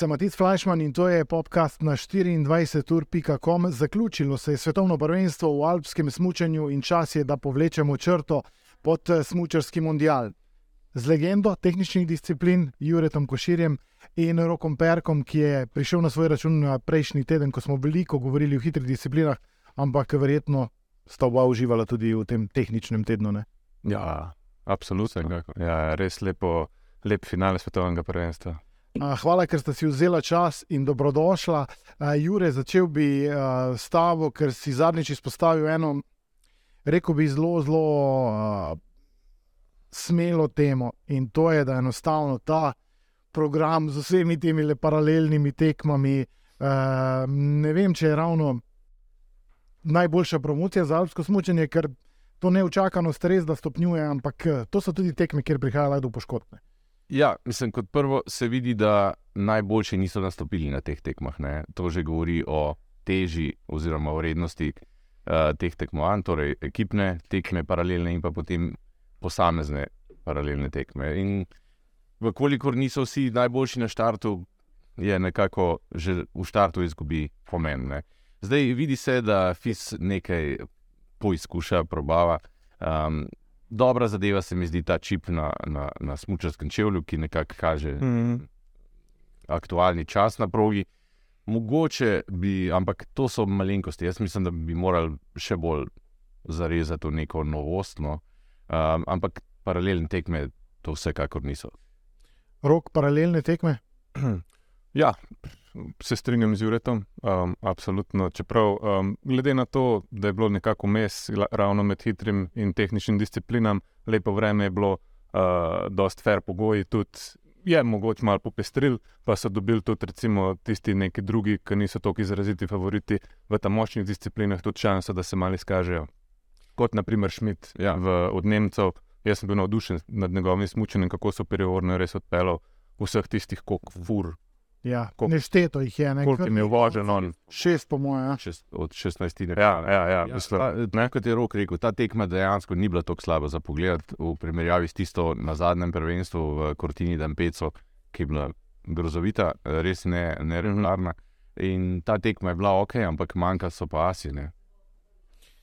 sem Matic Flašman in to je podcast na 24.com. Zaključilo se je svetovno prvenstvo v alpskem smutku in čas je, da povlečemo črto pod smutski mundial. Z legendo tehničnih disciplin, Juretom Koširjem in Rokom Perkom, ki je prišel na svoj račun prejšnji teden, ko smo veliko govorili o hitrih disciplinah, ampak verjetno sta oba uživala tudi v tem tehničnem tednu. Ne? Ja, absolutno. Ja, res lepo, lep finale svetovnega prvenstva. Hvala, ker ste si vzeli čas in dobrodošla. Jure, začel bi s tabo, ker si zadnjič izpostavil eno, rekel bi, zelo, zelo smelo temo. In to je, da enostavno ta program z vsemi temi paralelnimi tekmami, ne vem, če je ravno najboljša promocija za alpsko smočenje, ker to neučakano stres, da stopnjuje, ampak to so tudi tekme, kjer prihajajo do poškodbe. Ja, mislim, kot prvo se vidi, da najboljši niso nastopili na teh tekmah. Ne. To že govori o teži oziroma vrednosti uh, teh tekmovanj, torej ekipne tekme, paralelne in pa potem posamezne paralelne tekme. In vkolikor niso vsi najboljši na štartu, je nekako že v štartu izgubi pomen. Ne. Zdaj vidi se, da FIS nekaj poizkuša, probava. Um, dobra zadeva se mi zdi ta čip na, na, na smočarskem čevlju, ki nekako kaže mm -hmm. aktualni čas na progi. Mogoče bi, ampak to so malenkosti. Jaz mislim, da bi morali še bolj zarezati v neko novostno. Um, ampak paralelne tekme to vsekakor niso. Rok paralelne tekme? ja, se strinjam z Juretom, um, absolutno. Čeprav, um, glede na to, da je bilo nekako mes, ravno med hitrim in tehničnim disciplinam, lepo vreme je bilo, uh, dosta fair pogoji, tudi je mogoče malo popestril, pa so dobili tudi recimo, tisti neki drugi, ki niso tako izraziti favoriti v tam močnih disciplinah, tudi šanso, da se malo izkažejo. Kot naprimer Šmit ja. od Nemcev. Jaz sem bil navdušen nad njegovim smučanjem, kako so periorno res odpeljal vseh tistih, koliko fur Ja, nešteto jih je, nekaj je uvožen, on. šest, po mojem. Ja. Šest, od 16. Ja, ja, ja, ja, ja. Kot je rok rekel, ta tekma dejansko ni bila tako slaba za pogled v primerjavi s tisto na zadnjem prvenstvu v Kortini Dampeco, ki je bila grozovita, res ne, neregularna. In ta tekma je bila ok, ampak manjka so pa asine.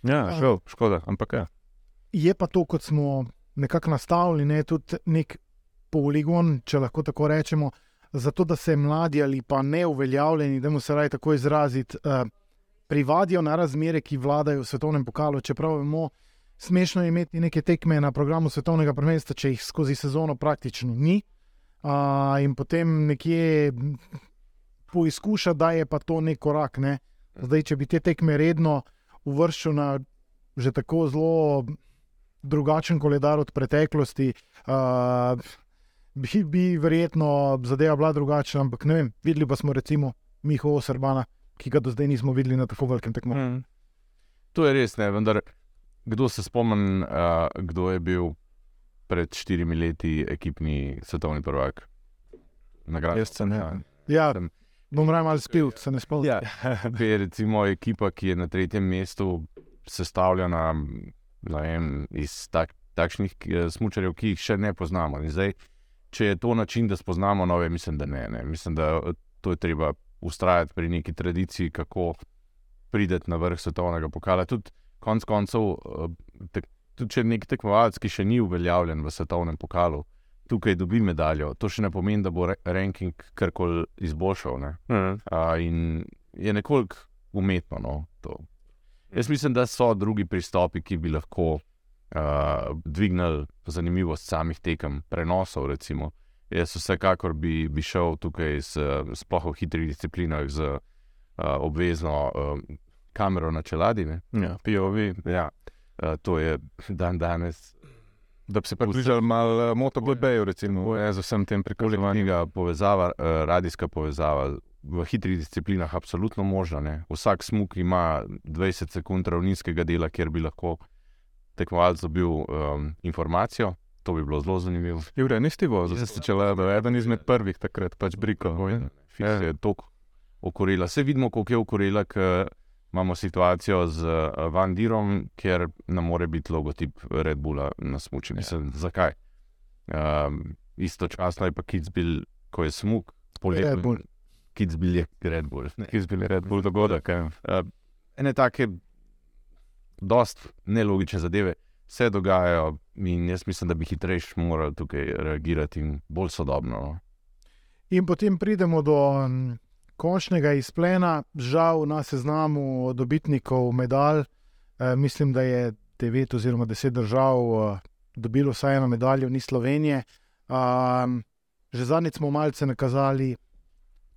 Ja, šel, škoda, ampak ja. Je pa to, kot smo nekako nastavili, ne, tudi nek poligon, če lahko tako rečemo zato da se mladi ali pa neuveljavljeni, da mu se raje tako izraziti, uh, privadijo na razmere, ki vladajo v svetovnem pokalu. Čeprav vemo, smešno je imeti neke tekme na programu svetovnega prvenstva, če jih skozi sezono praktično ni. Uh, in potem nekje poizkuša, da je pa to nek korak. Ne? Zdaj, če bi te tekme redno uvrščal na že tako zelo drugačen koledar od preteklosti. Uh, bi, bi verjetno zadeva bila drugačna, ampak ne vem. Videli pa smo recimo Miho Srbana, ki ga do zdaj nismo videli na tako velikem tekmovanju. Hmm. To je res, ne, vendar kdo se spomni, uh, kdo je bil pred štirimi leti ekipni svetovni prvak? Nagrajeno. Jaz sem. Ja. Ja, bom raje malo spil, se ne spomnim. Ja. recimo ekipa, ki je na tretjem mestu sestavljena vem, iz tak, takšnih uh, smočarjev, ki jih še ne poznamo. In zdaj, če je to način, da spoznamo nove, mislim, da ne. ne. Mislim, da eh, to je treba ustrajati pri neki tradiciji, kako prideti na vrh svetovnega pokala. Tudi konec koncev, eh, te, tudi če je nek tekmovalec, ki še ni uveljavljen v svetovnem pokalu, tukaj dobi medaljo, to še ne pomeni, da bo ranking karkoli izboljšal. Mhm. In je nekoliko umetno. No, Jaz mislim, da so drugi pristopi, ki bi lahko uh, dvignili zanimivost samih tekem, prenosov. Recimo. Jaz vsekakor bi, bi šel tukaj, sploh v hitrih disciplinah, z uh, obvezno uh, kamero na čeladi. Ja, POV. Ja, uh, to je dan danes. Da bi se približali malo MotoGP-ju, recimo, ja, z vsem tem prekoljevanjem. Povezava, uh, radijska povezava. V hitrih disciplinah je absolutno možno. Vsak smog ima 20 sekund ravninskega dela, kjer bi lahko tekmovalec dobil um, informacijo. To bi bilo zelo zanimivo. Jure, nisi bil zase, če le da eden izmed prvih takrat pač brikal. Ja, je to okorila. Vse vidimo, koliko je okorila, ker imamo situacijo z uh, Van Dirom, kjer ne more biti logotip Red Bulla na smuči. Ja. Zakaj? Um, istočasno je pa Kids bil, ko je smog, poletje. Kidsbill je Red Bull. ne. ki so bili Red Bull dogodek. ja. Uh, ene take, dost nelogične zadeve se dogajajo, in jaz mislim, da bi hitrejš moral tukaj reagirati in bolj sodobno. No. In potem pridemo do m, končnega izplena, žal na seznamu dobitnikov medalj. E, mislim, da je devet oziroma deset držav e, dobilo vsaj eno medaljo, ni Slovenije. Um, že zadnjič smo malce nakazali,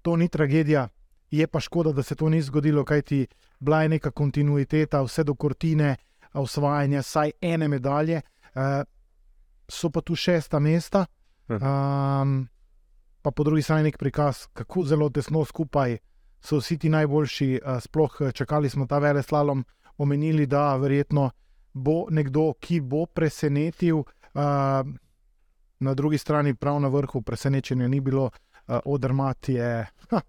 to ni tragedija, je pa škoda, da se to ni zgodilo, kajti bila je neka kontinuiteta, vse do kortine, osvajanja vsaj ene medalje. E, so pa tu šesta mesta. Um, pa po drugi strani nek prikaz, kako zelo tesno skupaj so vsi ti najboljši. Uh, sploh eh, čakali smo ta vele slalom, omenili, da verjetno bo nekdo, ki bo presenetil. Uh, na drugi strani, prav na vrhu, presenečenja ni bilo, uh, Odermat je ha,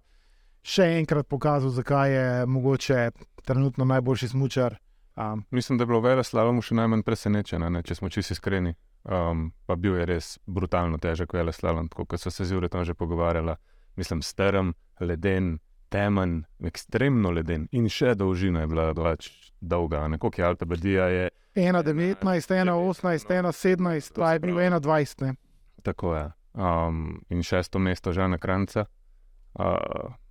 še enkrat pokazal, zakaj je mogoče trenutno najboljši smočar. Um, Mislim, da je bilo vele slalomu še najmanj presenečeno, ne, če smo čisti iskreni. Um, pa bil je res brutalno težek vele slalom, kot so se z Juretom že pogovarjala. Mislim, strm, leden, temen, ekstremno leden in še dolžina je bila pač dolga. Nekako je Alta Badija je 1,19, 1,18, 1,17, pa je bil 1,20. ne. tako je. Um, in šesto mesto Žana Kranca.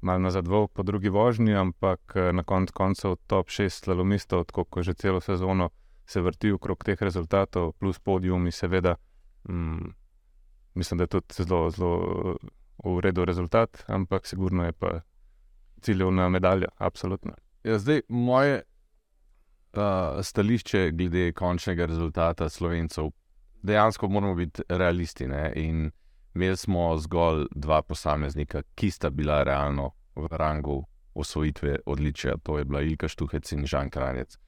Malo nazadval po drugi vožnji, ampak eh, na koncu koncev top 6 slalomistov, tako kot že celo sezono se vrti okrog teh rezultatov, plus podijumi, seveda. Mm, mislim, da je tudi zelo, zelo eh, v redu rezultat, ampak sigurno je pa ciljev na medaljo, absolutno. Ja, zdaj, moje uh, stališče glede končnega rezultata slovencev, dejansko moramo biti realisti. Ne? In imeli smo zgolj dva posameznika, ki sta bila realno v rangu osvojitve odličja, to je bila Ilka Štuhec in Žan Kranjec.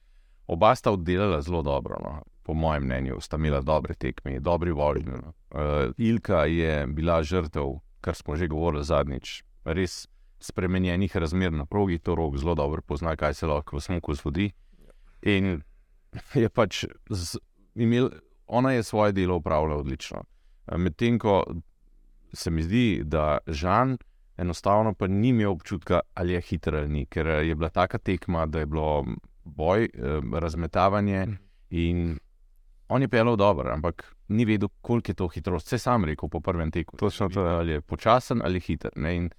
Oba sta oddelala zelo dobro, no? po mojem mnenju, sta imela dobre tekme, dobri vožnji. No? Uh, Ilka je bila žrtev, kar smo že govorili zadnjič, res spremenjenih razmer na progi, to rok zelo dobro pozna, kaj se lahko v smoku zgodi. In je pač z, imel, ona je svoje delo upravljala odlično. Eh, Medtem ko se mi zdi, da Žan enostavno pa ni imel občutka, ali je hiter ali ni, ker je bila taka tekma, da je bilo boj, eh, razmetavanje in on je pelal dobro, ampak ni vedel, koliko je to hitrost. Vse sam rekel po prvem teku. Točno to, ja. Ali je počasen ali hiter. Ne? In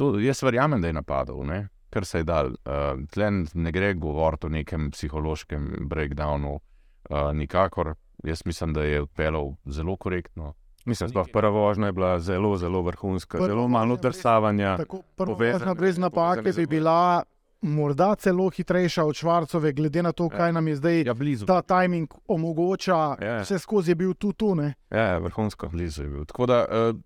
To, jaz verjamem, da je napadal, ne? kar se je dal. Uh, Tleh ne gre govoriti o nekem psihološkem breakdownu, uh, nikakor. Jaz mislim, da je odpeljal zelo korektno. Mislim, da prva vožnja je bila zelo, zelo vrhunska, Prva zelo malo drsavanja. Tako prva vožnja brez napake bi bila morda celo hitrejša od Švarcove, glede na to, kaj nam je zdaj Ja, blizu. ta timing omogoča. Ja. Vse skozi je bil tu, tu ne. Ja, vrhunsko. Blizu je bil. Tako da, uh,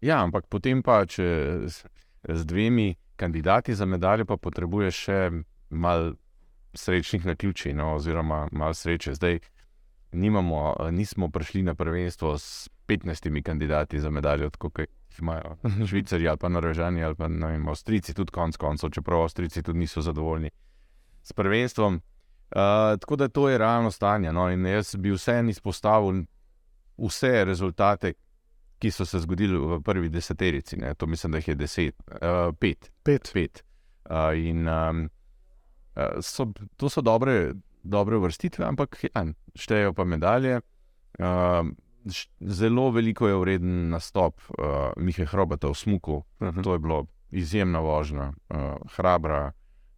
ja, ampak potem pa, če z, z dvemi kandidati za medaljo, pa potrebuješ še malo srečnih naključij, no, oziroma malo sreče. Zdaj nimamo, eh, nismo prišli na prvenstvo s 15 kandidati za medaljo, kot jih imajo Švicarji ali pa Norvežani ali pa vem, Avstrijci, tudi konec koncev, čeprav Avstrijci tudi niso zadovoljni s prvenstvom. Uh, tako da to je realno stanje. No, in jaz bi vseeno izpostavil vse rezultate, ki so se zgodili v prvi deseterici. Ne. To mislim, da jih je deset, uh, pet. Pet. pet. Uh, in um, so, to so dobre, dobre vrstitve, ampak ja, štejejo pa medalje. Uh, zelo veliko je vreden nastop uh, Mihe Hrobata v Smuku. Mhm. To je bilo izjemna vožnja, uh, hrabra,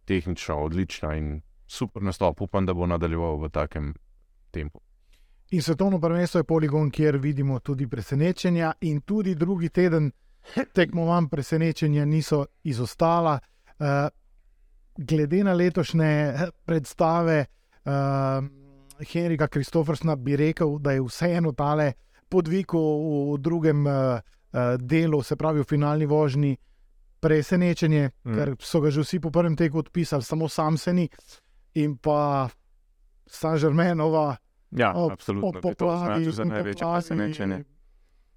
tehnična, odlična in super nastop. Upam, da bo nadaljeval v takem tempu. In svetovno prvenstvo je poligon, kjer vidimo tudi presenečenja, in tudi drugi teden tekmovanj presenečenja niso izostala. Uh, glede na letošnje predstave uh, Henrika Kristofersna, bi rekel, da je vseeno tale podvig v, drugem uh, delu, se pravi v finalni vožnji, presenečenje, Mm. ker so ga že vsi po prvem teku odpisali, samo sam se ni. In pa San Žermenova, Ja, ob- absolutno. ob poplavi, za največje presenečenje.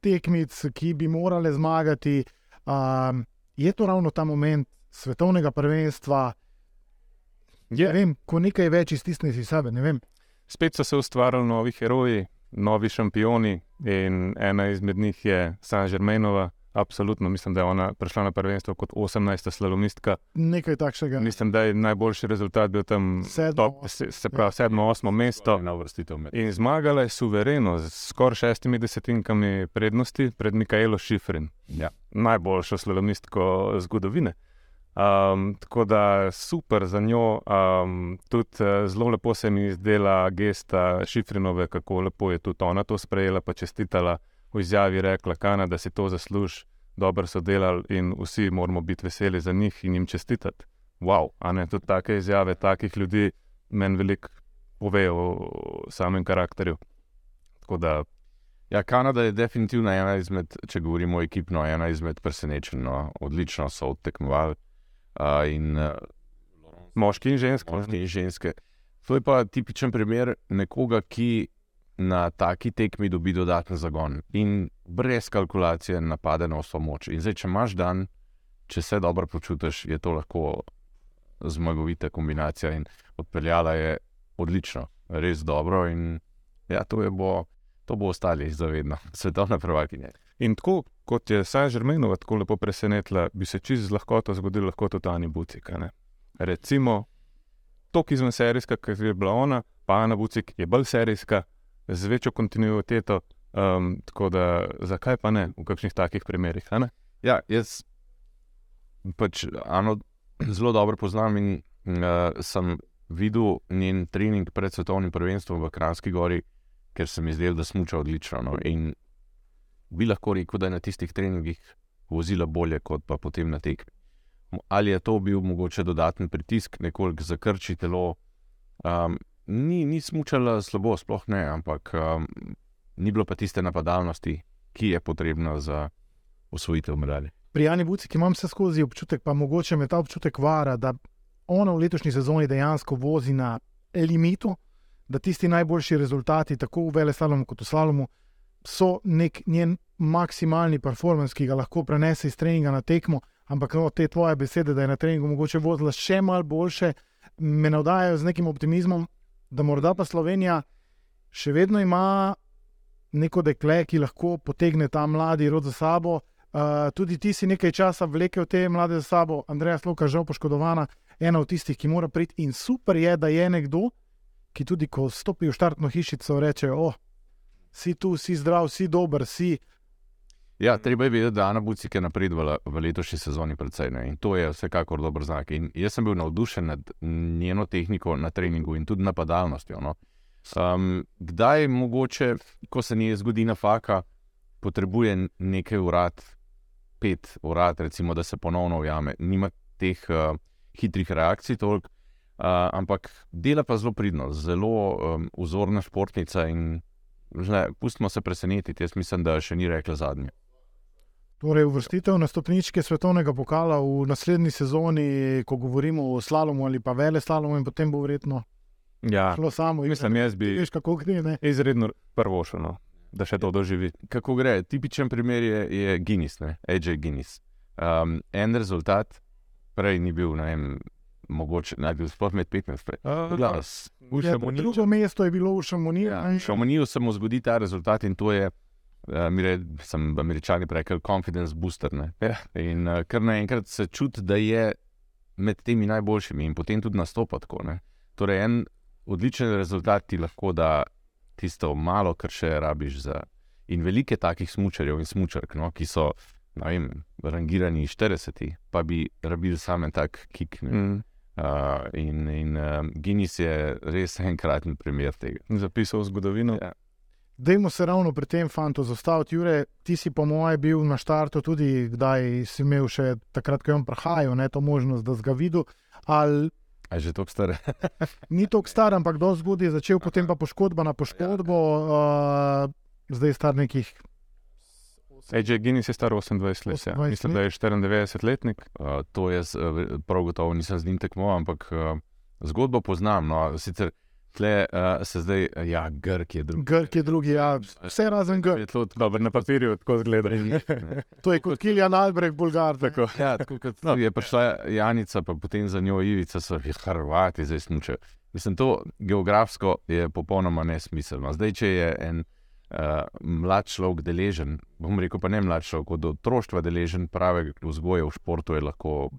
tekmic, ki bi morale zmagati. Um, je to ravno ta moment svetovnega prvenstva, Je, ne vem, ko nekaj več iztisneš iz sebe. ne vem. Spet so se ustvarjali novi heroji, novi šampioni, in ena izmed njih je San Žermenova, absolutno. Mislim, da je ona prišla na prvenstvo kot 18. slalomistka. Nekaj takšnega. Mislim, da je najboljši rezultat bil tam Sedmo, top, se, se pravi sedmo, osmo mesto. Vrstitev med. In zmagala je suvereno, z skoraj šestimi desetinkami prednosti pred Mikaelo Šifrin, Ja. najboljšo slalomistko zgodovine. Um, tako da super za njo. Um, tudi uh, zelo lepo se mi zdela gesta Šifrinove, kako lepo je tudi ona to sprejela, pa čestitala v izjavi, rekla, Kana, da si to zasluži, dobro so delali in vsi moramo biti veseli za njih in jim čestitati. Wow, a ne tudi take izjave, takih ljudi meni veliko povejo o samem karakterju. Tako da Ja, Kanada je definitivno ena izmed, če govorimo ekipno, ena izmed presenečenj. No. Odlično so odtekmovali. Uh, in uh, moški in ženski. moški in ženske. To je pa tipičen primer nekoga, ki na taki tekmi dobi dodaten zagon in brez kalkulacije napade na vso moč. In zdaj, če imaš dan, če se dobro počutiš, je to lahko zmagovita kombinacija in odpeljala je odlično, res dobro. In ja, to, bo, to bo ostali zavedno, svetovna prvakinja. In tako kot je Saja Žermenova tako lepo presenetila, bi se čez lahkoto zgodilo lahko tudi Ani Bucik. Recimo, tok izven serijska, kot je bila ona, pa Ana Bucik je bolj serijska, z večjo kontinuiteto. Um, tako da, zakaj pa ne v kakšnih takih primerih? Ja, jaz pač Ano zelo dobro poznam in uh, sem videl njen trening pred svetovnim prvenstvom v Kranski gori, ker se mi zdel, da smuča odlično. No. In bi lahko rekel, da je na tistih treningih vozila bolje, kot pa potem na tekmi. Ali je to bil mogoče dodaten pritisk, nekoliko zakrči telo. Um, ni, ni smučala slabo, sploh ne, ampak um, ni bilo pa tiste napadalnosti, ki je potrebna za osvojitev medalje. Pri Jani Bucik imam vse skozi občutek, pa mogoče me ta občutek vara, da ona v letošnji sezoni dejansko vozi na limitu, da tisti najboljši rezultati, tako v velesalomu kot v slalomu, so nek njen maksimalni performance, ki ga lahko prenese iz treninga na tekmo. Ampak no, te tvoje besede, da je na treningu mogoče vozila še malo boljše, me navdajajo z nekim optimizmom, da morda pa Slovenija še vedno ima neko dekle, ki lahko potegne ta mladi rod za sabo. Uh, tudi ti si nekaj časa vlekel te mlade za sabo, Andreja Sloka, žal poškodovana, ena od tistih, ki mora priti. In super je, da je nekdo, ki tudi ko stopi v štartno hišico, reče: O, si tu, si zdrav, si dober, si. Ja, treba je vedeti, da Ana Bucik je napredovala v letošnji sezoni precej ne? in to je vsekakor dober znak. In jaz sem bil navdušen nad njeno tehniko na treningu in tudi napadalnostjo. No? Um, kdaj mogoče, ko se njej zgodi na faka, potrebuje nekaj urad, pet urad, recimo, da se ponovno ujame. Nima teh uh, hitrih reakcij toliko, uh, ampak dela pa zelo pridno, zelo um, vzorna športnica in že, pustimo se presenetiti. Jaz mislim, da še ni rekla zadnje. Torej, uvrstitev na stopničke svetovnega pokala v naslednji sezoni, ko govorimo o slalomu ali pa vele slalomu, in potem bo verjetno Ja, šlo samo. mislim, jaz bi Veš, kako gre. Ne? izredno prvošeno, da še to doživi. kako gre. Tipičen primer je, je Guinness, ne? AJ Guinness. Um, en rezultat, prej ni bil, ne vem, mogoče naj bi bil sploh med 15 prej. Glas. V Je, drugo mesto je bilo v Šamoniju. Ja, Šamoniju se mu zgodi ta rezultat in to je, uh, mi re, sem američani rekel, confidence booster. Ne? Ja. In uh, kar naenkrat se čuti, da je med temi najboljšimi in potem tudi nastopa tako. Ne? Torej, en odličen rezultat ti lahko da tisto malo, kar še rabiš za. In velike takih smočarjev in smočark, no, ki so ne vem, rangirani 40, pa bi rabili samo tak kik. ne. Mm. Uh, in in um, Guinness je res enkraten primer tega. Zapisal v zgodovino. Ja. Dajmo se ravno pri tem fantu zastaviti. Jure, ti si po mojem bil na štartu tudi, kdaj si imel še takrat, ko je on prihajal, ne to možnost, da si ga videl. Ali A je že tako star? ni tako star, ampak do zgodaj je začel, potem pa poškodba na poškodbo, uh, zdaj je star nekih. AJ Guinness je star 28 let. Ja. 28 Mislim, da je 94-letnik. Uh, to jaz uh, prav gotovo nisem z njim tekmoval, ampak uh, zgodbo poznam. No. Sicer tle uh, se zdaj, ja, Grk je drug. Grk je drugi, ja, vse razen Grk. Je tlo- Dobro, na papirju tako zgleda. To je kot Kiljan Albrecht, Bulgar. Tako. Ja, tako kot no, je prišla Janica, pa potem za njo Ivica, so jih Hrvati zdaj smučajo. Mislim, to geografsko je popolnoma nesmiselno. Zdaj, če je en uh, mlad človek deležen, bom rekel pa ne mlad človek, od otroštva deležen pravega vzgoja v športu, je lahko,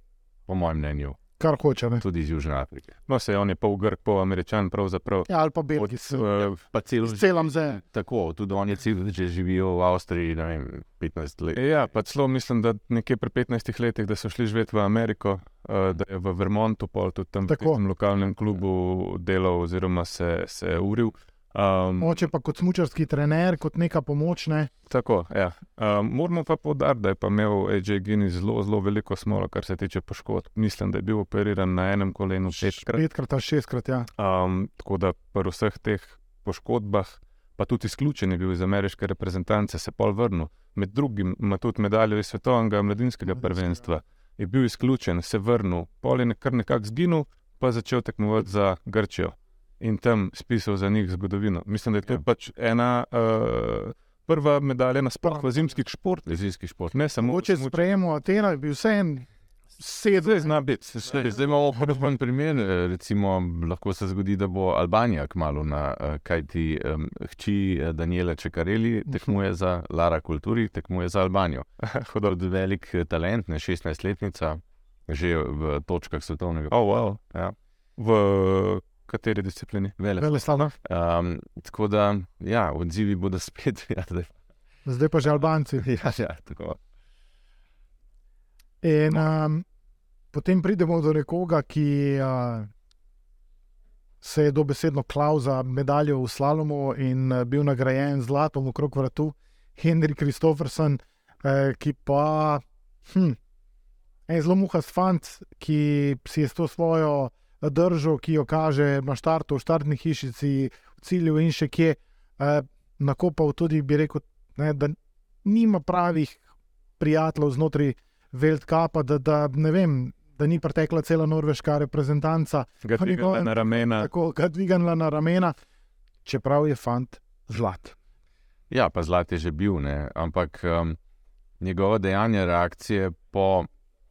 po mojem mnenju, Kar hoče. Ne? tudi iz Južne Afrike. No, se je on je pol Grk, pol Američan, pravzaprav. Ja, ali pa Belgij. Uh, Pa celo Celam zdaj. tako, tudi oni celo že živijo v Avstriji, ne vem, 15 let. ja, pa celo mislim, da nekje pri 15 letih, da so šli živeti v Ameriko, uh, da je v Vermontu, pol tudi tam v tem lokalnem klubu delal oziroma se, se je uril. Um, Oče pa kot smučarski trener, kot neka pomoč. Ne? Tako, ja. um, moramo pa povdariti, da je pa imel AJ Gini zelo, zelo veliko smolo, kar se tiče poškodb. Mislim, da je bil operiran na enem kolenu petkrat. Petkrat šestkrat. Ja. Um, tako da pri vseh teh poškodbah, pa tudi izključen je bil iz ameriške reprezentance, se pol vrnil. Med drugim ima tudi medaljo iz svetovnega Mladinskega. prvenstva. Je bil izključen, se vrnil, pol je kar nekako zginil, pa začel tekmovati za Grčijo in tam spisal za njih zgodovino. Mislim, da je to Ja. pač ena uh, prva medalja nasploh v zimskih športih. Lezijski šport. Ne samo Mogoče smučanju. sprejemo Atena, je bil vse en sedem. Zdaj zna biti. Zdaj zdaj imamo prven primer, eh, recimo, lahko se zgodi, da bo Albanija kmalo na, eh, kaj ti um, hči Daniela Čekareli tekmuje za Lara Kulturi, tekmuje za Albanijo. Hodil je velik talent, ne 16-letnica, že v točkah svetovnega. Oh, wow. Ja. V kateri disciplini? Vele. Vele slava. Um, tako da, ja, odzivi bodo spet. Ja, zdaj. Zdaj pa že Albanci. ja, ja, tako. In um, potem pridemo do nekoga, ki uh, se je dobesedno klav za medaljo v slalomu in uh, bil nagrajen z zlatom okrog vratu, Henry Kristofferson, uh, ki pa hm, en zelo muhast fant, ki si je s to svojo držo, ki jo kaže na štartu, v štartni hišici, v cilju in še kje, uh, nakopal tudi, bi rekel, ne, da nima pravih prijateljev znotraj Veldkapa, da, da ne vem, da ni pretekla cela norveška reprezentanca, Pa dviga njegove- na ramena. tako ga dvignila na ramena, čeprav je fant zlat. Ja, pa zlat je že bil, ne? ampak um, njegova dejanja, reakcije po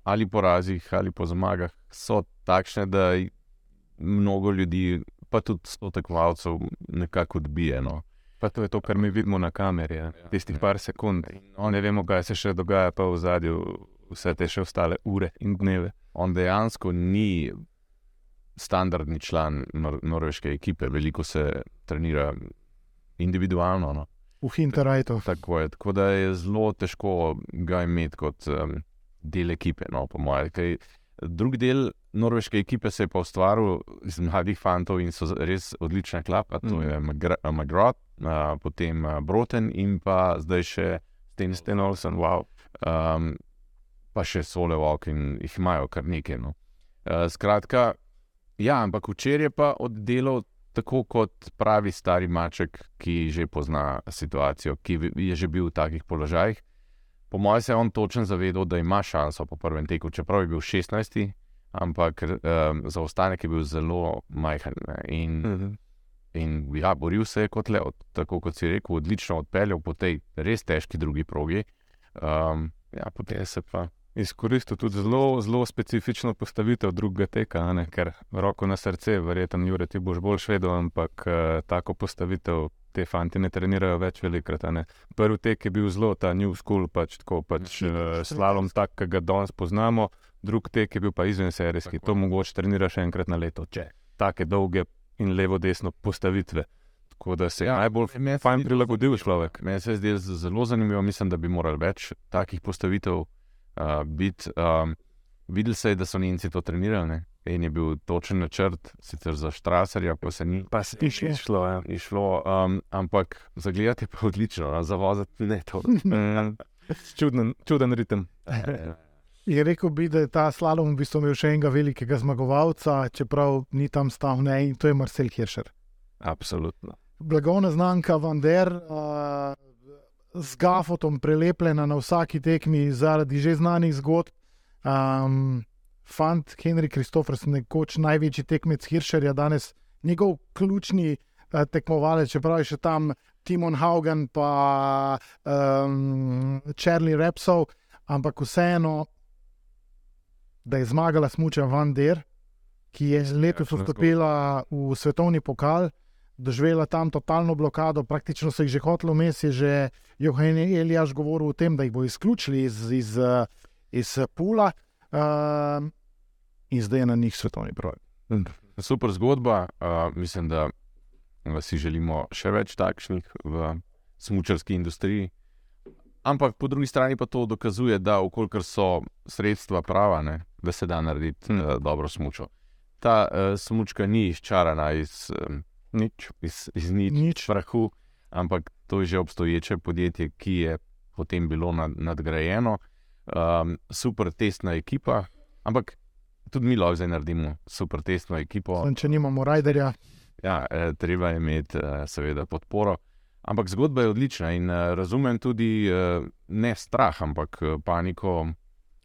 ali porazih ali po zmagah so takšne, da mnogo ljudi, pa tudi sto tekmovalcev, nekako odbije. No. Pa to je to, kar mi vidimo na kameri. Ja. Tistih par sekund. On, Ne vemo, kaj se še dogaja, pa v zadju vse te še ostale ure in dneve. on dejansko ni standardni član nor norveške ekipe, veliko se trenira individualno. No. V Hinterajtu. Tako, je, tako da je zelo težko ga imeti kot um, del ekipe, no, po mojem. Drugi del norveške ekipe se je pa ustvaril iz mladih fantov in so res odlična klapa. To Mhm. je Magra- Magrot, uh, potem uh, Broten in pa zdaj še Sten Sten Olsen, wow. um, pa še Solevok in jih imajo kar nekaj. No. Uh, skratka, ja, ampak včeraj je pa oddelal tako kot pravi stari maček, ki že pozna situacijo, ki je že bil v takih položajih. Po mojem se je on točno zavedal, da ima šanso po prvem teku, čeprav je bil 16, ampak um, zaostanek je bil zelo majhen. Ne. In, Mhm. In ja, boril se je kot lev, tako kot si rekel, odlično odpeljal po tej res težki drugi progi. Um, ja, potem se pa. Izkoristil tudi zelo, zelo specifično postavitev drugega teka, ne? ker roko na srce, verjetno, Jure, ti boš bolj švedel, ampak uh, tako postavitev te fanti ne trenirajo več velikrat. Prvi tek je bil zelo ta New School, pač tako pač uh, slalom, tak, ki ga danes poznamo, drugi tek je bil pa izvenserijski, Tako. to mogoče treniraš enkrat na leto, če take dolge in levo-desno postavitve. Tako da se je ja, najbolj fajn prilagodil človek. Meni se zdi zelo zanimivo, mislim, da bi morali več takih postavitev uh, biti. Um, videli se je, da so Nemci to trenirali. Ne? In je bil točen načrt, sicer za Štraserja, pa se ni Pa se Ni šlo. šlo. Ja. ni šlo, um, ampak za gledati je pa odlično, no, za voziti ne to. Mm, Čuden, čuden ritem. Je rekel bi, da je ta slalom v bistvu imel še enega velikega zmagovalca, čeprav ni tam stal ne in to je Marcel Hirscher. Absolutno. Blagovna znamka Vander, uh, z gafotom prelepljena na vsaki tekmi zaradi že znanih zgodb. Um, fant Henry Kristofers, nekoč največji tekmec Hirscherja, danes njegov ključni uh, tekmovalec, čeprav je še tam Timon Haugen, pa um, Charlie Repsov, ampak vseeno, da je zmagala smuča Vander, ki je letos Kakšna vstopila v svetovni pokal doživela tam totalno blokado, praktično se jih že hotlo vmes, je že Johan Elijaš govoril o tem, da jih bo izključili iz, iz, eh, iz Pula uh, in zdaj je na njih svetovni projekt. Super zgodba. Uh, mislim, da si želimo še več takšnih v smočarski industriji. Ampak po drugi strani pa to dokazuje, da okolikor so sredstva prava, ne, da se da narediti hmm. uh, dobro smočo. Ta uh, smočka ni izčarana iz um, nič, iz, iz nič, nič. prahu, ampak to je že obstoječe podjetje, ki je potem bilo nad, nadgrajeno. Um, super testna ekipa, ampak tudi mi lahko zdaj naredimo super testno ekipo. Sem, če nimamo rajderja. Ja, eh, treba je imeti, eh, seveda, podporo. Ampak zgodba je odlična in eh, razumem tudi eh, ne strah, ampak eh, paniko,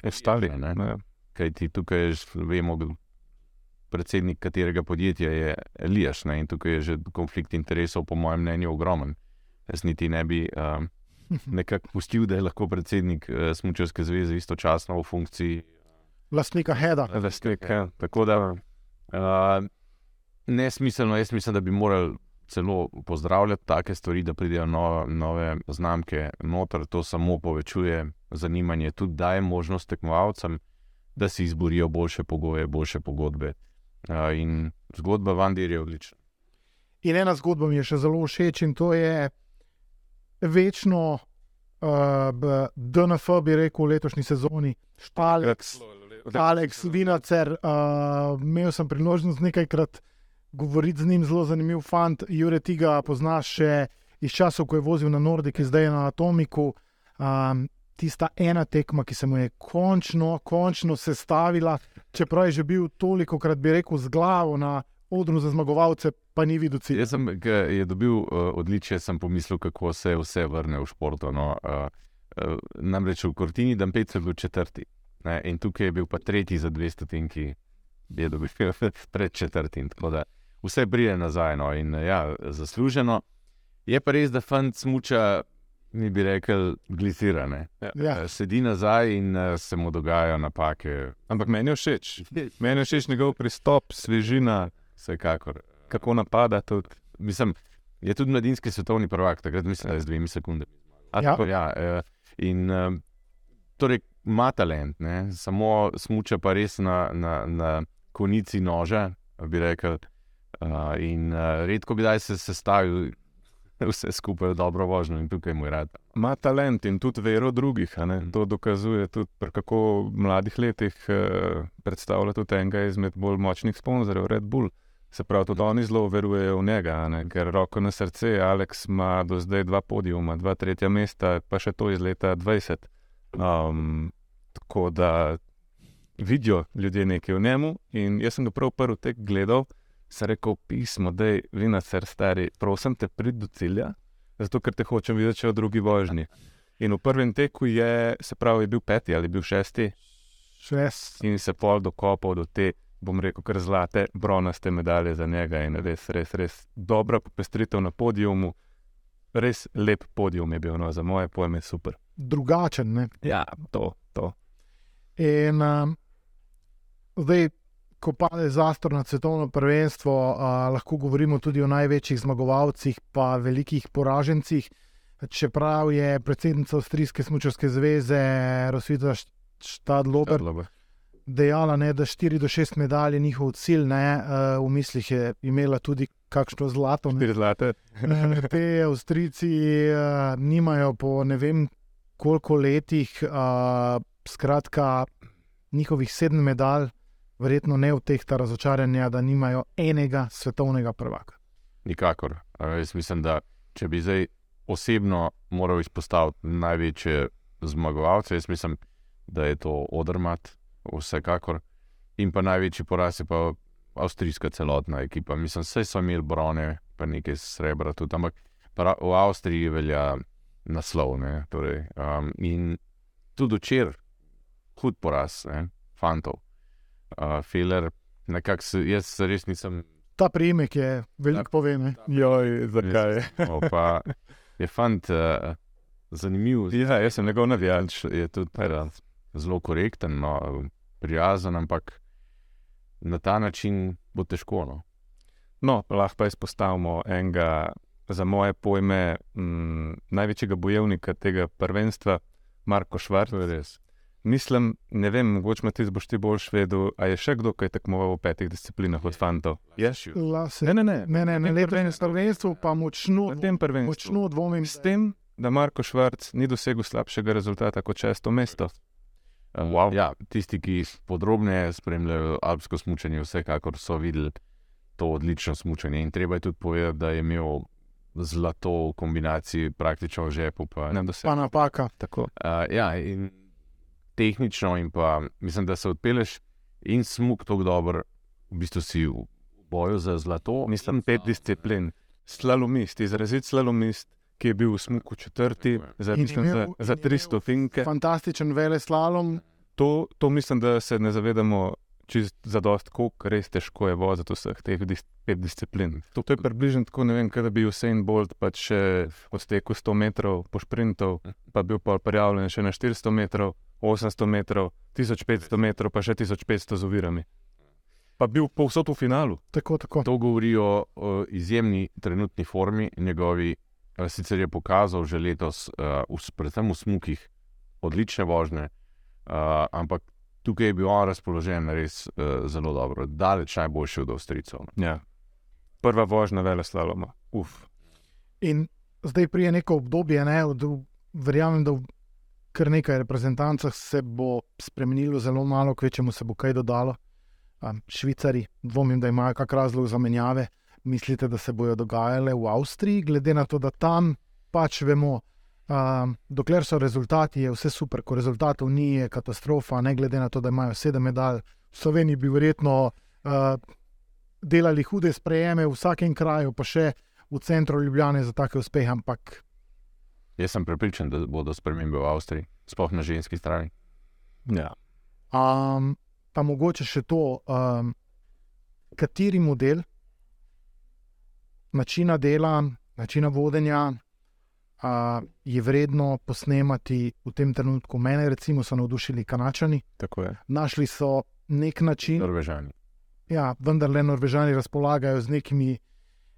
ki je stala. Ja. Kaj ti tukaj vemo, predsednik katerega podjetja je Elijaš in tukaj je že konflikt interesov, po mojem mnenju, ogromen. Jaz niti ne bi uh, nekako pustil, da je lahko predsednik uh, Smučarske zveze istočasno v funkciji lastnika Heda. Lastnika, tako da uh, nesmiselno, jaz mislim, da bi morali. Celo pozdravljati take stvari, da pridejo nove, nove znamke noter, to samo povečuje zanimanje, tudi daje možnost tekmovalcem, da si izborijo boljše pogoje, boljše pogodbe. In zgodba Vandir je odlična. In ena zgodba mi je še zelo všeč, in to je večno uh, DNF, bi rekel, v letošnji sezoni, Štalek, Alex Vinacer. Uh, imel sem priložnost nekajkrat govoriti z njim, zelo zanimiv fant. Jure, ti ga poznaš še iz časov, ko je vozil na Nordiku, zdaj na Atomiku. Um, tista ena tekma, ki se mu je končno, končno sestavila, čeprav je že bil toliko krat, bi rekel, z glavo na odru za zmagovalce, pa ni videl cilja. Jaz sem, ki je dobil uh, odličje, sem pomislil, kako se vse vrne v športu. No, uh, uh, namreč v Kortini, da je bil četrti. Ne, in tukaj je bil pa tretji za 200 tinki, je dobil pred četrtim. Vse pride nazaj no, in ja, zasluženo. Je pa res, da fant smuča mi bi rekel, glicirane. Ja. Ja. Sedi nazaj in uh, se mu dogajajo napake. Ampak meni je všeč. Meni je všeč njegov pristop, svežina, vsekakor. Kako napada. Tudi. Mislim, je tudi mladinski svetovni prvak, takrat mislim, da je z dvemi sekundami. Ja. Ja, uh, in torej ima talent, ne? samo smuča pa res na, na, na konici noža, bi rekel. Uh, in uh, redko bi se sestavil vse skupaj je dobro vožnjo in tukaj mu je rad. Ma talent in tudi vero drugih. To dokazuje tudi, kako v mladih letih eh, predstavlja tudi enega izmed bolj močnih sponzorjev, Red Bull. Se pravi, tudi oni zelo verujejo v njega, ne? ker roko na srce, Alex ima do zdaj dva podijuma, dva tretja mesta, pa še to iz leta 20. Um, tako da vidijo ljudje nekaj v njemu. In jaz sem ga prav prvi tek gledal se rekel pismo, da je vina, ser stari, prosim te, prid do cilja, zato ker te hočem videti v drugi vožnji. In v prvem teku je, se pravi, je bil peti ali bil šesti. Šest. In se pol dokopal do te, bom rekel, kar zlate, bronaste medalje za njega in res, res, res dobra popestritev na podiumu. Res lep podium je bil, no, za moje pojme, super. Drugačen, ne? Ja, to. to. In um, zdaj, ko pade zastor na svetovno prvenstvo, a, lahko govorimo tudi o največjih zmagovalcih, pa velikih poražencih. Čeprav je predsednica Avstrijske smočarske zveze Rosvita Štadlober dejala, ne, da 4 do 6 medalj je njihov cilj, ne, v mislih je imela tudi kakšno zlato. Zlate. Te Avstrijci nimajo po ne vem koliko letih, a, skratka, njihovih sedem medalj verjetno ne v teh ta razočaranja, da nimajo enega svetovnega prvaka. Nikakor. Jaz mislim, da če bi zdaj osebno moral izpostaviti največje zmagovalce, jaz mislim, da je to Odrmat, vsekakor. In pa največji poraz je pa avstrijska celotna ekipa. Mislim, vse so imeli brone, pa nekaj srebra tudi, ampak v Avstriji velja naslov. Torej, um, in tudi včeraj, hud poraz, ne? fantov uh, Feler, nekako se, jaz res nisem. Ta primek je veliko poveme. Joj, zakaj? Pa je fant uh, zanimiv. Ja, jaz sem njegov navijalč, je tudi pera, zelo korekten, no, prijazen, ampak na ta način bo težko. No. No, lahko pa izpostavimo enega, za moje pojme, m, največjega bojevnika tega prvenstva, Marko Švarc. Mislim, ne vem, mogoče me ti boš ti bolj švedel, a je še kdo, ki je tekmoval v petih disciplinah od fantov? Je? Lase. Ne, ne, ne. Ne, ne, ne, tem leto prvenstvu. prvenstvo pa močno, Na tem prvenstvu. močno dvomim. S tem, da Marko Švarc ni dosegel slabšega rezultata kot šesto mesto. Uh, wow. ja, tisti, ki podrobneje spremljajo alpsko smučanje, vsekakor so videli to odlično smučanje. In treba je tudi povedati, da je imel zlato v kombinaciji praktično v žepu. Pa, Ne Pa dosegel. napaka. Tako. Uh, ja, in tehnično, in pa mislim, da se odpeleš in smuk tako dober, v bistvu si v boju za zlato. Mislim, pet disciplin. Slalomist, izrazit slalomist, ki je bil v smuku četrti, je. za, mislim, imel- za, za imel 300 finke. Fantastičen vele slalom. To, to mislim, da se ne zavedamo čist za dost, koliko res težko je voziti vseh teh dis, pet disciplin. To, to je približno tako, ne vem, kaj da bi Usain Bolt pač še odstekel 100 metrov po šprintov, pa bil pa prijavljen še na 400 metrov, 800 metrov, 1500 metrov, pa še 1500 z ovirami. Pa bil povsod v finalu. Tako, tako. To govori o, o izjemni trenutni formi, njegovi, eh, sicer je pokazal že letos, uh, predvsem v smukih, odlične vožnje, uh, ampak tukaj je bil on razpoložen res uh, zelo dobro, daleč najboljši od Avstrijcev. Ja. Prva vožnja vele slaloma. Uf. In zdaj prije neko obdobje, ne, od, verjamem, da v kar nekaj reprezentancah se bo spremenilo, zelo malo, kvečemu se bo kaj dodalo. Um, Švicari, dvomim, da imajo kak razlog za menjave. Mislite, da se bodo dogajale v Avstriji, glede na to, da tam pač vemo, um, dokler so rezultati, je vse super, ko rezultatov ni, je katastrofa, ne glede na to, da imajo sedem medalj. V Sloveniji bi verjetno uh, delali hude sprejeme v vsakem kraju, pa še v centru Ljubljane za take uspehe, ampak Jaz sem prepričan, da bodo spremembe v Avstriji, sploh na ženski strani. Ja. um, pa mogoče še to, um, kateri model načina dela, načina vodenja uh, je vredno posnemati v tem trenutku. Mene, recimo, so navdušili Kanačani, našli so nek način, Norvežani. ja, vendar le Norvežani razpolagajo z nekimi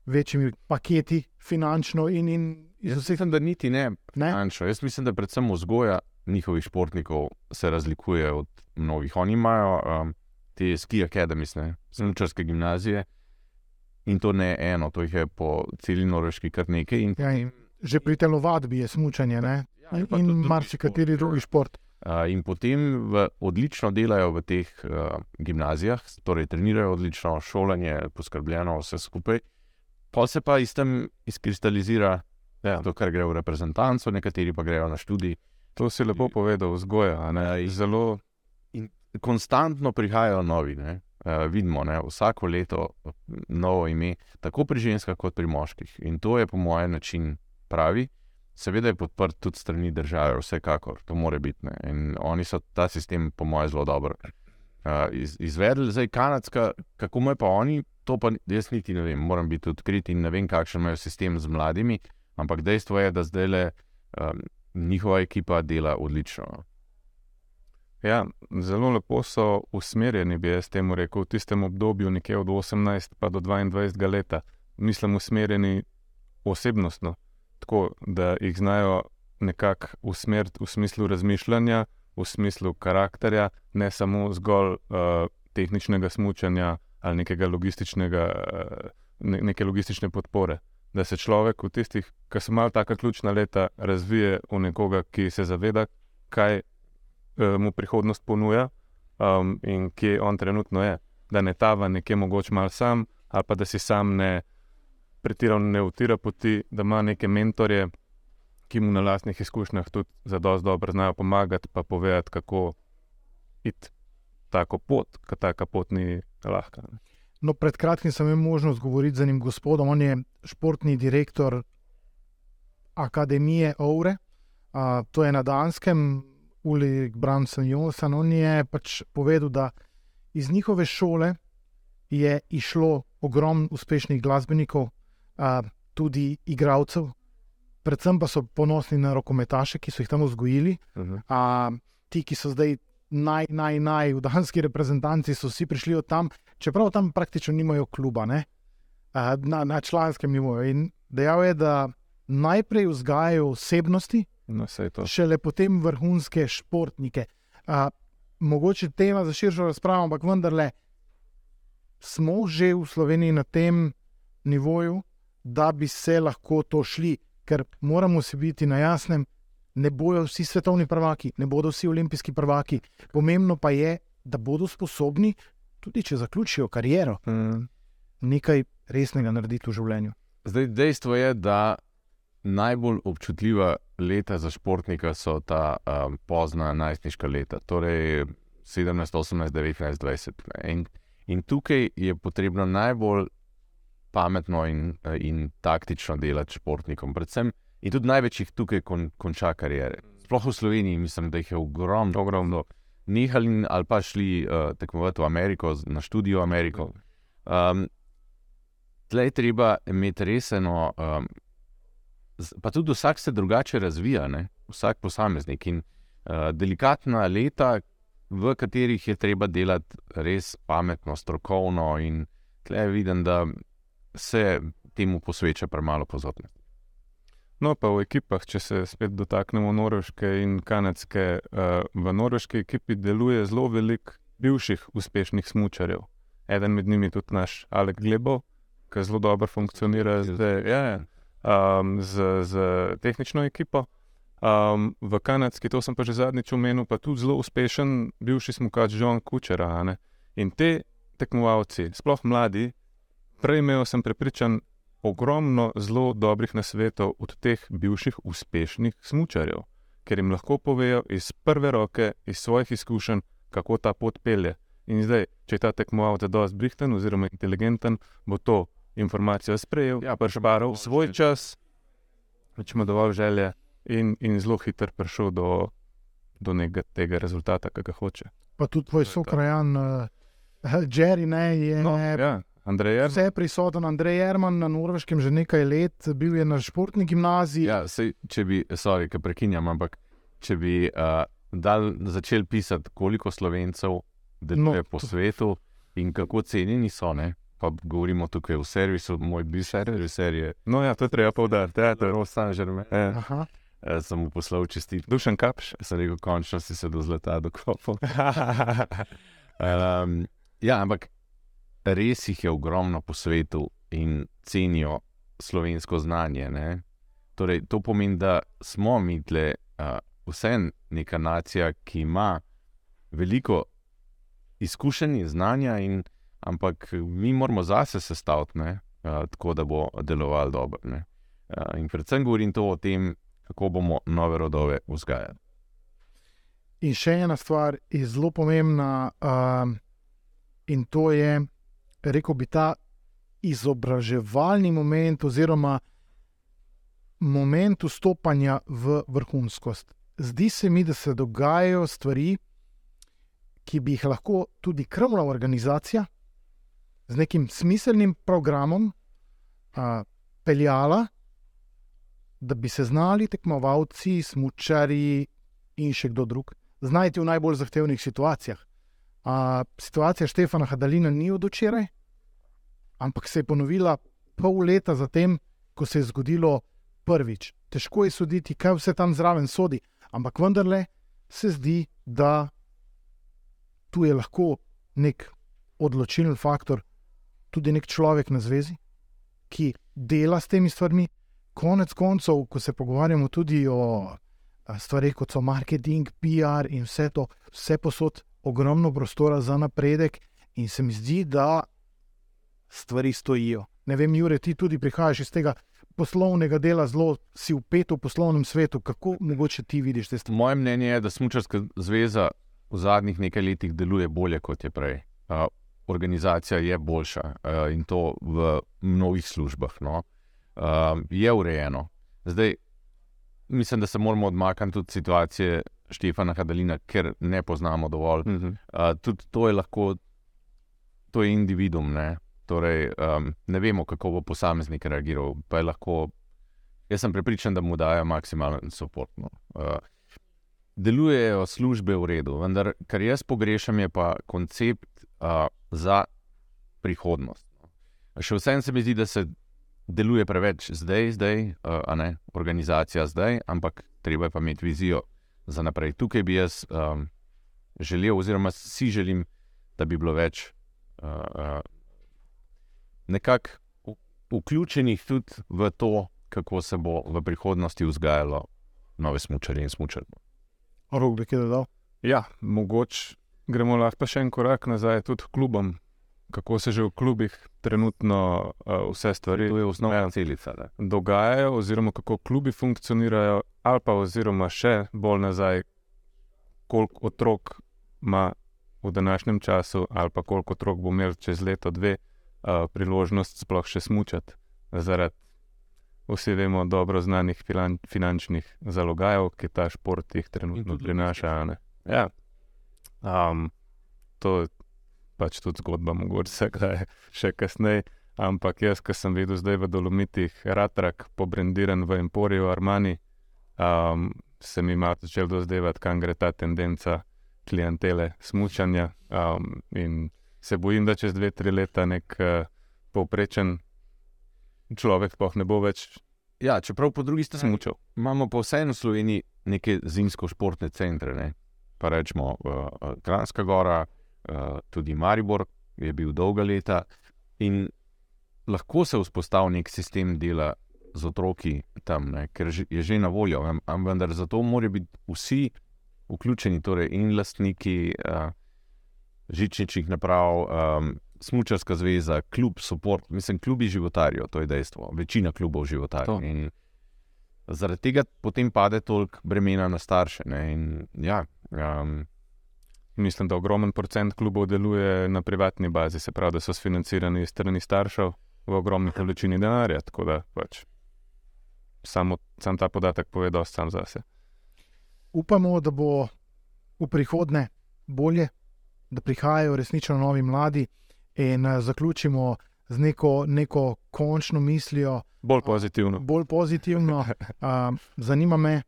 večjimi paketi, finančno in, in Jaz mislim, da niti ne. Ne? Anšo. Jaz mislim, da predvsem vzgoja njihovih športnikov se razlikuje od mnogih. Oni imajo um, te ski academies, smučarske gimnazije in to ne eno, to jih je po celi Norveški kar nekaj. In, Ja, in že pri telovadbi je smučanje, ne? Ja, in, pa in marsikateri šport, drugi šport. Uh, in potem v, odlično delajo v teh uh, gimnazijah, torej trenirajo odlično, šolanje, poskrbljeno, vse skupaj. Pa se pa iz tem izkristalizira Ja. to, kar gre v reprezentanco, nekateri pa grejo na študij. To si lepo povedal, vzgoja. a ne. Ja, in- Zelo konstantno prihajajo novi. Ne? Uh, vidimo, ne? vsako leto novo ime, tako pri ženskah, kot pri moških. In to je, po mojem, način pravi. Seveda je podprt tudi strani države, vsekakor, to more biti. Ne? In oni so ta sistem, po mojem, zelo dobro uh, iz, izvedli. Zdaj, kanadska, kako imajo pa oni, to pa jaz niti ne vem, moram biti odkrit in ne vem, kakšen imajo sistem z mladimi. Ampak dejstvo je, da zdaj le um, njihova ekipa dela odlično. no. Ja, zelo lepo so usmerjeni, bi jaz temu rekel, v tistem obdobju, nekje od 18 pa do 22 leta. Mislim, usmerjeni osebnostno, tako da jih znajo nekako usmeriti v smislu razmišljanja, v smislu karakterja, ne samo zgolj uh, tehničnega smučanja ali nekega logističnega, uh, ne, neke logistične podpore. Da se človek v tistih, ki so malo tako ključna leta, razvije v nekoga, ki se zaveda, kaj eh, mu prihodnost ponuja um, in kje on trenutno je. Da ne tava nekje mogoče mal sam, ali pa da si sam ne pretirano ne utira poti, da ima neke mentorje, ki mu na lastnih izkušnjah tudi za dosti dobro znajo pomagati, pa povedati, kako iti tako pot, ker taka pot ni lahka. ne. No, pred kratkim sem imel možnost govoriti z enim gospodom, on je športni direktor Akademije Oure, a, to je na Danskem, Ulrik Branson Jonsen. On je pač povedal, da iz njihove šole je išlo ogromno uspešnih glasbenikov, a, tudi igralcev, predvsem pa so ponosni na rokometaše, ki so jih tam vzgojili. A, ti, ki so zdaj naj, naj, naj v danski reprezentanci, so vsi prišli od tam, čeprav tam praktično nimajo kluba. Ne? uh, na, na članskem nivoju. In dejal je, da najprej vzgajajo osebnosti, No, šele potem vrhunske športnike. Uh, mogoče tema za širšo razpravo, ampak vendarle smo že v Sloveniji na tem nivoju, da bi se lahko to šli, ker moramo si biti na jasnem. Ne bodo vsi svetovni prvaki, ne bodo vsi olimpijski prvaki. Pomembno pa je, da bodo sposobni, tudi če zaključijo kariero, Mm. nekaj resnega narediti v življenju. Zdaj, dejstvo je, da najbolj občutljiva leta za športnika so ta um, pozna najstniška leta, torej 17, 18, 19, 20. ne. In, in tukaj je potrebno najbolj pametno in, in taktično delati športnikom. Predvsem in tudi največjih tukaj kon, konča karijere. Sploh v Sloveniji, mislim, da jih je ogromno, ogromno. Nehali ali pa šli uh, tekmovati v Ameriko, na študijo v Ameriko. Um, Tlej je treba imeti reseno, um, z- pa tudi vsak se drugače razvija, ne? vsak posameznik. In uh, delikatna leta, v katerih je treba delati res pametno, strokovno, in tleh vidim, da se temu posveča premalo pozornosti. No, pa v ekipah, če se spet dotaknemo Norveške in Kanadske, uh, v norveški ekipi deluje zelo veliko bivših uspešnih smočarjev. Eden med njimi je tudi naš Alek Glebo, ki zelo dobro funkcionira zdaj, ja, ja, um, z, z tehnično ekipo. Um, v Kanadski, to sem pa že zadnjič omenil, pa tudi zelo uspešen bivši smokač John Kučera. In te tekmovalci, sploh mladi, prejmejo, sem prepričan, ogromno zelo dobrih nasvetov od teh bivših uspešnih smočarjev, ker jim lahko povejo iz prve roke, iz svojih izkušenj, kako ta pot pelje. In zdaj, če je ta tekmovalec dovolj brihten oziroma inteligenten, bo to informacijo sprejel, Ja, prešparal svoj čas, če ima dovolj želje in, in zelo hitro prišel do, do nekega tega rezultata, ki ga hoče. Pa tudi tvoj sokrajan, uh, Jerry, ne, je No, ja, Andrej vse prisoten. Andrej Jerman na Norveškem že nekaj let, bil je na športni gimnaziji. Ja, sej, če bi, sorry, ki prekinjam, ampak če bi uh, dal, začel pisati, koliko slovencev deluje No, po to- svetu in kako cenjeni so, ne? pa govorimo tukaj v servisu, moj bivši serviser je No, ja, to je treba poudariti. Ja, to je zelo san žrme. Ja. Aha. Uh, sem mu poslal čestitke, Dušen kapš. sem rekel, končno si se do zlata dokopal. Um, ja, ampak res jih je ogromno po svetu in cenijo slovensko znanje. Ne? Torej, to pomeni, da smo mi tle uh, vse neka nacija, ki ima veliko izkušenj in znanja, in, ampak mi moramo zase sestaviti, ne, uh, tako da bo deloval dobro. ne. Uh, in predvsem govorim to o tem, kako bomo nove rodove vzgajali. In še ena stvar je zelo pomembna, um, in to je, rekel bi, ta izobraževalni moment, oziroma moment vstopanja v vrhunskost. Zdi se mi, da se dogajajo stvari, ki bi jih lahko tudi krmla organizacija z nekim smiselnim programom uh, peljala, da bi se znali tekmovalci, smočari in še kdo drug znajti v najbolj zahtevnih situacijah. A, situacija Štefana Hadalina ni od včeraj, ampak se je ponovila pol leta zatem, ko se je zgodilo prvič. Težko je soditi, kaj vse tam zraven sodi, ampak vendarle se zdi, da tu je lahko nek odločilen faktor, tudi nek človek na zvezi, ki dela s temi stvarmi. Konec koncev, ko se pogovarjamo tudi o stvareh, kot so marketing, PR in vse to, vse posod, ogromno prostora za napredek, in se mi zdi, da stvari stojijo. Ne vem, Jure, ti tudi prihajaš iz tega poslovnega dela, zelo si upet v poslovnem svetu. Kako mogoče ti vidiš te stvari? Moje mnenje je, da Smučarska zveza v zadnjih nekaj letih deluje bolje kot je prej. Uh, organizacija je boljša uh, in to v mnogih službah. No. Uh, je urejeno. Zdaj, mislim, da se moramo odmakniti tudi situacije Štefana Hadalina, ker ne poznamo dovolj. Mhm. Uh, tudi to je lahko, to je individuum. Ne? Torej, um, ne vemo, kako bo posameznik reagiral. Pa je lahko, jaz sem prepričan, da mu dajo maksimalen podpor. No. Uh, delujejo službe v redu, vendar kar jaz pogrešam, je pa koncept uh, za prihodnost. no. Še vsem se mi zdi, da se deluje preveč zdaj, zdaj, uh, a ne organizacija zdaj, ampak treba je pa imeti vizijo za naprej. Tukaj bi jaz um, želel, oziroma si želim, da bi bilo več uh, uh, nekako v- vključenih tudi v to, kako se bo v prihodnosti vzgajalo nove smočarje in smočarje. Rok bi kaj dodal. Ja, mogoče gremo lahko pa še en korak nazaj, tudi klubom. Kako se že v klubih trenutno uh, vse stvari To je osnovna Ja. celica. Ne? dogajajo, oziroma kako klubi funkcionirajo, ali pa oziroma še bolj nazaj, koliko otrok ima v današnjem času, ali pa koliko otrok bo imel čez leto, dve, uh, priložnost sploh še smučati, zaradi vsi vemo dobro znanih filan, finančnih zalogajev, ki ta šport jih trenutno prinaša. Ja. Um, to je pač tudi zgodba, mogoče kdaj še kasneje. Ampak jaz, ki sem videl zdaj v Dolomitih, Ratrak, pobrendiran v Emporiju Armani, um, se mi ima začel dozdevati, kam gre ta tendenca klientele, smučanja. Um, in se bojim, da čez dve, tri leta nek uh, povprečen človek sploh ne bo več Ja, čeprav po drugi strani smučal. imamo pa vseeno v Sloveniji neke zimsko-športne centre. Ne? Pa rečemo, uh, Kranska Gora, uh, tudi Maribor je bil dolga leta. In lahko se vzpostavi nek sistem dela z otroki tam, ne? ker je že na voljo. am- Vendar zato morajo biti vsi vključeni, torej in lastniki uh, žičničnih naprav, um, Smučarska zveza, klub, support, mislim, klubi životarijo, to je dejstvo. Večina klubov. In Zaradi tega potem pade toliko bremena na starše. Ne? In, ja, um, Mislim, da ogromen procent klubov deluje na privatni bazi, se pravi, da so sfinancirani iz strani staršev v ogromni količini denarja. Tako da pač samo, sam ta podatek pove dosti sam zase. Upamo, da bo v prihodnje bolje, da prihajajo resnično novi mladi in eh, zaključimo z neko, neko končno mislijo, Bolj pozitivno. bolj pozitivno. Uh, zanima me,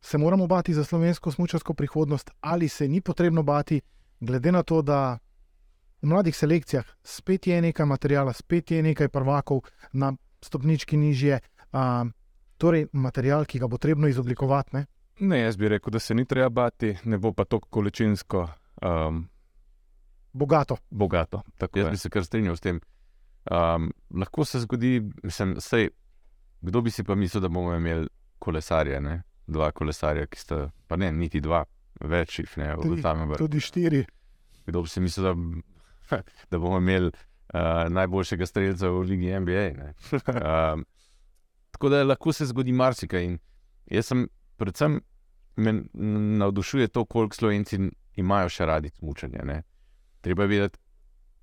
se moramo bati za slovensko smučarsko prihodnost, ali se ni potrebno bati, glede na to, da v mladih selekcijah spet je nekaj materijala, spet je nekaj prvakov na stopnički nižje. Uh, torej, material, ki ga bo trebno izoblikovati. Ne? Ne, jaz bi rekel, da se ni treba bati, ne bo pa tako količinsko um, Bogato. bogato. Tako jaz je. bi se kar strinjal s tem. Um, lahko se zgodi, mislim, sej, kdo bi si pa mislil, da bomo imeli kolesarje, ne? dva kolesarja, ki sta, pa ne, niti dva, več jih ne, v tam vrhu. Tudi štiri. Kdo bi si mislil, da, da bomo imeli uh, najboljšega streljca v Ligi NBA. ne. Um, tako da lahko se zgodi marsikaj. In jaz sem, predvsem me navdušuje to, koliko Slovenci imajo še radi smučanje. Ne. Treba je vedeti,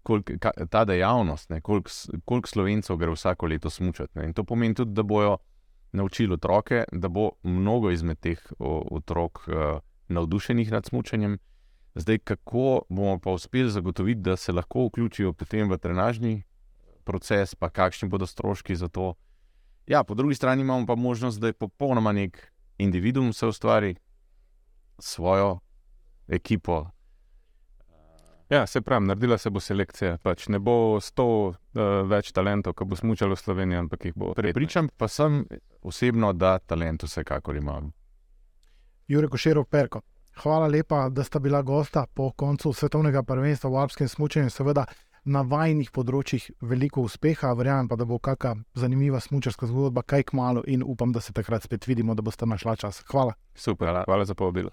koliko, ta dejavnost, ne, koliko, koliko Slovencev gre vsako leto smučati. Ne. In to pomeni tudi, da bojo naučili otroke, da bo mnogo izmed teh otrok uh, navdušenih nad smučanjem. Zdaj, kako bomo pa uspeli zagotoviti, da se lahko vključijo potem v trenažni proces, pa kakšni bodo stroški za to. Ja, po drugi strani imamo pa možnost, da je popolnoma nek individuum se ustvari svojo ekipo. Ja, se pravi, naredila se bo selekcija. Pač ne bo sto uh, več talentov, ki bo smučalo v Sloveniji, ampak jih bo. 15. Prepričan pa sem osebno, da talent vsekakor imam. Jure Košerov Perko. Hvala lepa, da sta bila gosta po koncu svetovnega prvenstva v alpskem smučanju. Seveda na vajnih področjih veliko uspeha, verjamem pa, da bo kakšna zanimiva smučarska zgodba, kaj k malu in upam, da se takrat spet vidimo, da boste našla čas. Hvala. Super, hvala, za povabilo.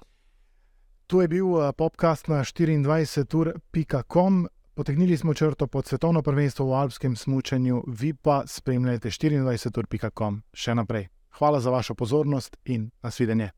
To je bil eh, podcast na 24ur.com. Potegnili smo črto pod svetovno prvenstvo v alpskem smučanju, vi pa spremljate 24ur.com še naprej. Hvala za vašo pozornost in nasvidenje.